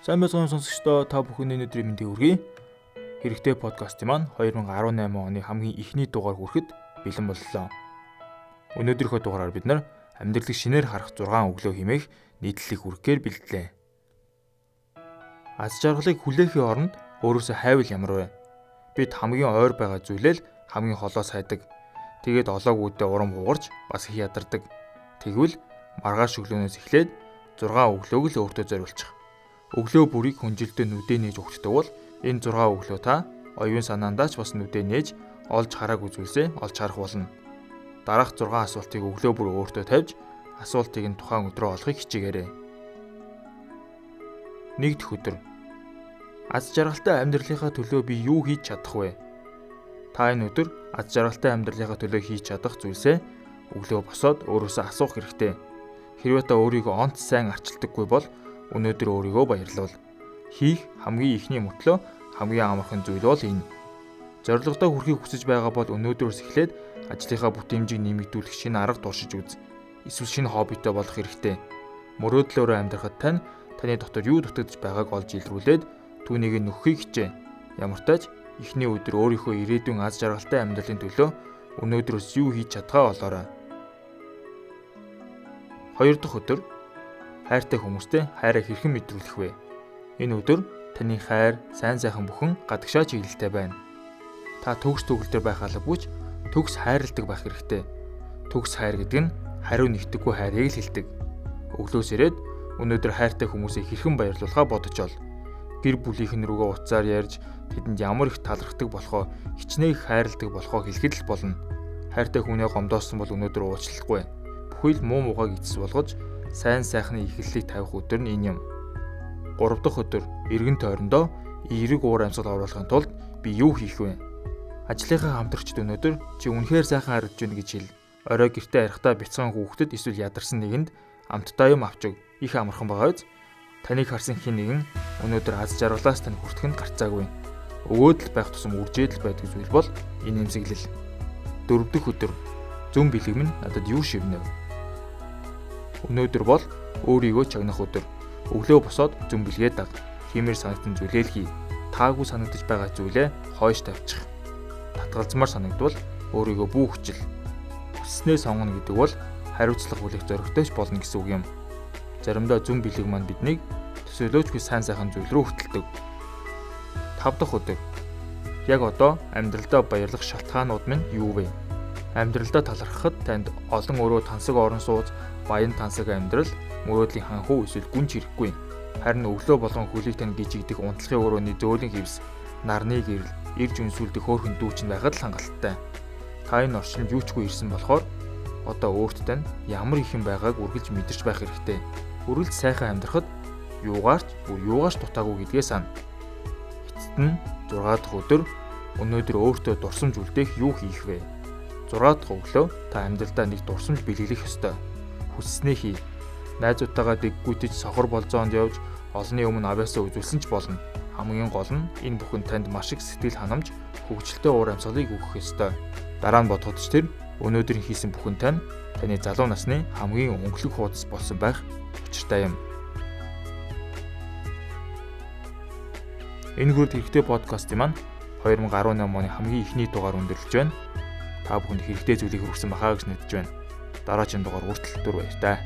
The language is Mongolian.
Сайн байцгаана сонсогчдоо та бүхэний өдрийн мэндийг хүргэе. Хэрэгтэй подкастын маань 2018 оны хамгийн ихний дугаар хүрэхэд бэлэн боллоо. Өнөөдрийнхөө дугаараар бид нар амьдралыг шинээр харах 6 өглөө хэмээх нийтлэлийг хүргэхээр бэлдлээ. Аз жаргалыг хүлээхийн оронд өөрөөсөө хайвал ямар вэ? Бид хамгийн ойр байгаа зүйлээ л хамгийн холоос хайдаг. Тэгээд олоог үүдээ урам хугарч бас их ядардаг. Тэгвэл маргааш өглөөнөөс эхлээд 6 өглөөг л өөртөө зориулчих Өглөө бүрийг хүнжилтэд нүдэ нээж өгчдөг бол энэ 6 өглөө та оюун санаандаач бас нүдэ нээж олж харааг үзүүлсээ олж харах болно. Дараах 6 асуултыг өглөө бүр өөртөө тавьж асуултыг нь тухайн өдрөө олохыг хичээгээрэй. Нэгдэх өдөр. Аз жаргалтай амьдралынхаа төлөө би юу хийж чадах вэ? Та энэ өдөр аз жаргалтай амьдралынхаа төлөө хийж чадах зүйлсээ өглөө босоод өөрөөсөө асуух хэрэгтэй. Хэрвээ та өөрийгөө онц сайн арчилдаггүй бол Өнөөдөр өөрийгөө баярлуул. Хийх хамгийн ихний мөтлөө хамгийн амархан зүйл бол энэ. Зорилгодоо хүрэхийг хүсэж байгаа бол өнөөдрөөс эхлээд ажлынхаа бүтээмжийг нэмэгдүүлэх шинэ арга туршиж үз. Эсвэл шинэ хоббитой болох хэрэгтэй. Мөрөөдлөөрөө амьдрахад тань таны дотор юу дутагдж байгааг олж илрүүлээд түүнийг нөхөхийг хичээ. Ямар ч тач эхний өдөр өөрийнхөө ирээдүйн аз жаргалтай амьдралын төлөө өнөөдрөөс юу хийж чадгаа олоорой. Хоёр дахь өдөр хайртай хүмүүстэй хайраа хэрхэн мэдрүүлэх вэ? Энэ өдөр таны хайр, сайн сайхан бүхэн гадагшаа чиглэлтэй байна. Та төгс төгөлдөр байх албагүй ч төгс хайрладаг байх хэрэгтэй. Төгс хайр гэдэг нь хариу нэгтгэхгүй хайрыг л хэлдэг. Өглөөс ирээд өнөөдөр хайртай хүмүүсийг хэрхэн баярлуулахаа бодож ол. Гэр бүлийнхэн рүүгээ уцаар ярьж тэдэнд ямар их талархдаг болохоо, хичнээн хайрладаг болохоо хэлэхэд л болно. Хайртай хүнээ гомдоосон бол өнөөдөр уучлахгүй. Бүхэл муу муугааг эцэс болгож сайн сайхны ихлэлийг тавих өдөр нь энэ юм. 3 дахь өдөр эргэн тойрондоо эерэг уур амьсгал оруулахын тулд би юу хийх вэ? Ажлынхаа хамтрагчд өнөөдөр чи үнэхээр сайхан харагдж байна гэж хэл. Орой гэртээ арихдаа бяцхан хүүхдэд эсвэл ядарсан нэгэнд амттай юм авчиг. Их амархан байгаа биз? Таныг харсан хин нэгэн өнөөдөр аз жаргалаас тань хүртэх нь гарцаагүй. Өвөөд л байх тусам үржээд л байдаг зүйл бол энэ эмзэглэл. Дөрөвдөх өдөр зөв бэлэг минь надад юу шивнэ? Өнөөдөр бол өөрийгөө чагнах өдөр. Өглөө босоод зөмбөлгээ даг. Химээр санагдсан зүйлээ л хий. Таагүй санагдаж байгаа зүйлээ хойш тавьчих. Татгалзмаар санагдвал өөрийгөө бүү хүчил. Хүснээ сонгоно гэдэг бол хариуцлага бүлэх зоригтойч болно гэсэн үг юм. Заримдаа зүн бэлэг маань биднийг төсөөлөөчгүй сайн сайхан зүйл рүү хөтэлдэг. 5 дахь өдөр. Яг одоо амьдралдаа баярлах шалтгаанууд минь юу вэ? Амьдралдаа талархахад танд олон өрөө тансаг орон сууц баян тансаг амьдрал мөрөөдлийн ханхуу эсвэл гүнж хэрэггүй. Харин өглөө болгон хөлийг тань гжигдэх унтлахын өрөөний зөөлөн хевс, нарны гэрэл, ирж үнсүүлдэг хөөрхөн дүүчин байхад л хангалттай. Та энэ орчинд юучгүй ирсэн болохоор одоо өөртөө ямар их юм байгааг үргэлж мэдэрч байх хэрэгтэй. Үргэлж сайхан амьдрахад юугаарч бүр юугаарч дутаагүй гэдгээ сана. Эцэст нь 6 дахь өдөр өнөөдөр өөртөө дурсамж үлдээх юу хийх вэ? 6 дахь өглөө та амьдралдаа нэг дурсамж бэлгэлэх ёстой хүсснээ хий. Найзуудтайгаа дэггүйтэж сохор болзоонд явж олонний өмнө авьяасаа үзүүлсэн ч болно. Хамгийн гол нь энэ бүхэн танд маш их сэтгэл ханамж, хөвгчлөлтэй уур амьсгалыг өгөх ёстой. Дараа нь бодоход ч тэр өнөөдөр хийсэн бүхэн тань таны залуу насны хамгийн өнгөлөг хуудас болсон байх учиртай юм. Энэ хүрд хэрэгтэй подкастын маань 2018 оны хамгийн ихний дугаар өндөрлөж байна. Та бүхэнд хэрэгтэй зүйлийг хүргэсэн бахаа гэж найдаж байна дараагийн дугаар хүртэл дүр баяр таа.